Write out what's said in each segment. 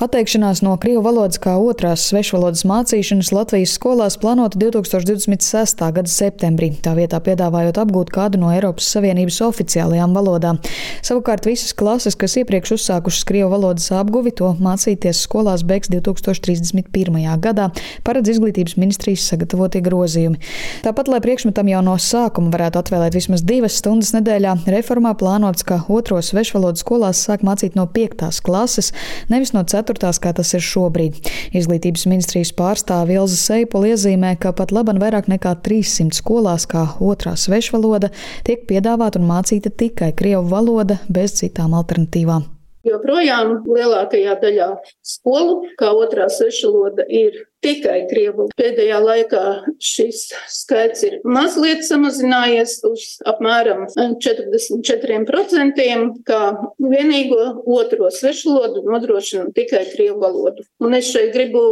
Atteikšanās no krievu valodas kā otrās svešvalodas mācīšanas Latvijas skolās plānota 2026. gada septembrī, tā vietā piedāvājot apgūt kādu no Eiropas Savienības oficiālajām valodām. Savukārt visas klases, kas iepriekš uzsākušas krievu valodas apguvi, to mācīties skolās beigs 2031. gadā, paredz izglītības ministrijas sagatavotie grozījumi. Tāpat, lai priekšmetam jau no sākuma varētu atvēlēt vismaz divas stundas nedēļā, reformā plānots, ka otro svešvalodu skolās sāk mācīt no 5. klases, nevis no 4 ceturtās, kā tas ir šobrīd. Izglītības ministrijas pārstāve Ilza Seipola iezīmē, ka pat laban vairāk nekā 300 skolās kā otrā svešvaloda tiek piedāvāta un mācīta tikai krievu valoda bez citām alternatīvām. Joprojām lielākajā daļā skolu, kā otrā svešvaloda, ir tikai krievu. Pēdējā laikā šis skaits ir mazliet samazinājies uz apmēram 44%, kā vienīgo otro svešvalodu nodrošina tikai krievu valodu. Un es šeit gribu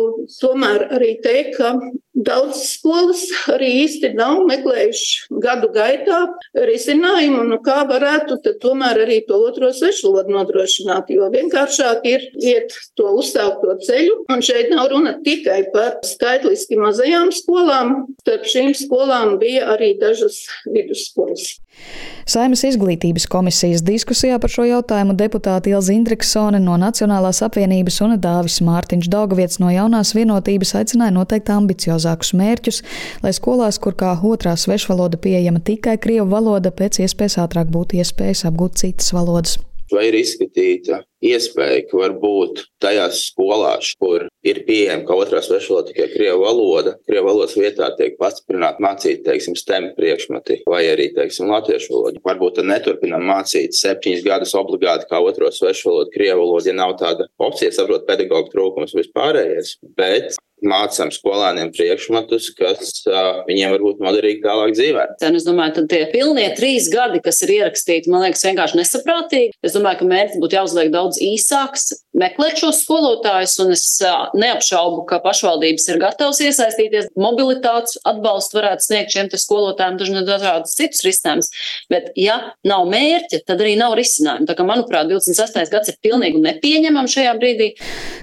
tomēr arī teikt, ka daudz skolas arī īsti nav meklējuši gadu gaitā risinājumu, nu kā varētu tomēr arī to otro svešvalodu nodrošināt, jo vienkāršāk ir iet to uzsākto ceļu, un šeit nav runa tikai par par skaitliski mazajām skolām. Starp šīm skolām bija arī dažas vidusskolas. Saimas izglītības komisijas diskusijā par šo jautājumu deputāti Ilza Indriksone no Nacionālās apvienības un Dāvis Mārtiņš Daugavietis no jaunās vienotības aicināja noteikt ambiciozākus mērķus, lai skolās, kur kā otrā svešvaloda pieejama tikai krievu valoda, pēc iespējas ātrāk būtu iespējas apgūt citas valodas vai ir izskatīta iespēja, ka varbūt tajās skolās, kur ir pieejama kā otrā svešvaloda tikai krievu valoda, krievu valodas vietā tiek pastiprināti mācīt, teiksim, STEM priekšmeti vai arī, teiksim, latviešu valodu. Varbūt tad neturpinam mācīt septiņus gadus obligāti kā otro svešvalodu krievu valodu, ja nav tāda opcija, saprot, pedagoģa trūkums vispārējais. Bet mācām skolēniem priekšmetus, kas uh, viņiem var būt noderīgi tālāk dzīvē. Es domāju, ka tie pilnie trīs gadi, kas ir ierakstīti, man liekas, vienkārši nesaprātīgi. Es domāju, ka mērķis būtu jāuzliek daudz īsāks, meklēt šos skolotājus, un es uh, neapšaubu, ka pašvaldības ir gatavas iesaistīties. Mobilitātes atbalstu varētu sniegt šiem skolotājiem dažādus citus risinājumus. Bet, ja nav mērķa, tad arī nav risinājumu. Tā kā, manuprāt, 28. gads ir pilnīgi nepieņemams šajā brīdī.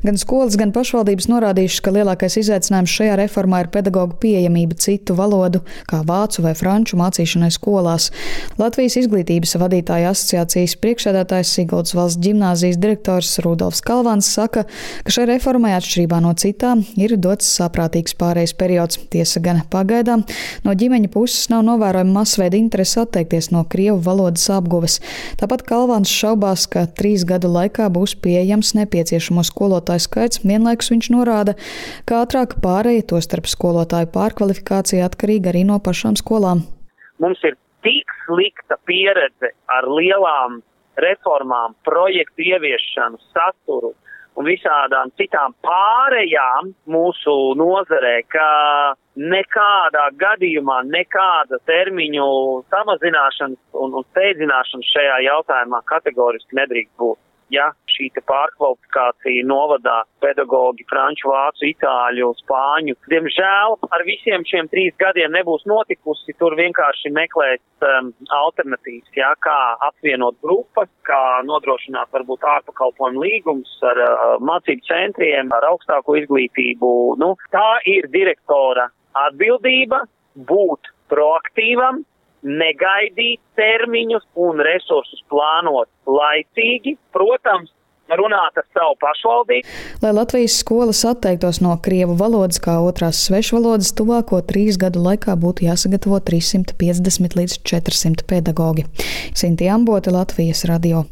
Gan skolas, gan pašvaldības norādījušas, ka lielākais lielākais izaicinājums šajā reformā ir pedagoģa pieejamība citu valodu, kā vācu vai franču mācīšanai skolās. Latvijas izglītības vadītāja asociācijas priekšsēdētājs Siguldas valsts ģimnāzijas direktors Rudolfs Kalvāns saka, ka šai reformai atšķirībā no citām ir dots saprātīgs pārejas periods. Tiesa gan pagaidām no ģimeņa puses nav novērojama masveida interese atteikties no krievu valodas apguves. Tāpat Kalvāns šaubās, ka trīs gadu laikā būs pieejams nepieciešamo skolotāju skaits. Vienlaikus viņš norāda, ka ka ātrāk pārēja to starp skolotāju pārkvalifikācija atkarīga arī no pašām skolām. Mums ir tik slikta pieredze ar lielām reformām, projektu ieviešanu, saturu un visādām citām pārējām mūsu nozarē, ka nekādā gadījumā nekāda termiņu samazināšanas un, un steidzināšanas šajā jautājumā kategoriski nedrīkst būt ja šī pārkvalifikācija novadā pedagoģi franču, vācu, itāļu, spāņu. Diemžēl ar visiem šiem trīs gadiem nebūs notikusi. Tur vienkārši meklēt um, alternatīvas, ja, kā apvienot grupas, kā nodrošināt varbūt ārpakalpojumu līgumus ar uh, mācību centriem, ar augstāko izglītību. Nu, tā ir direktora atbildība būt proaktīvam, negaidīt termiņus un resursus plānot laicīgi, protams, runāt ar savu pašvaldību. Lai Latvijas skolas atteiktos no krievu valodas kā otrās svešvalodas, tuvāko trīs gadu laikā būtu jāsagatavo 350 līdz 400 pedagoģi. Sinti Ambote, Latvijas radio.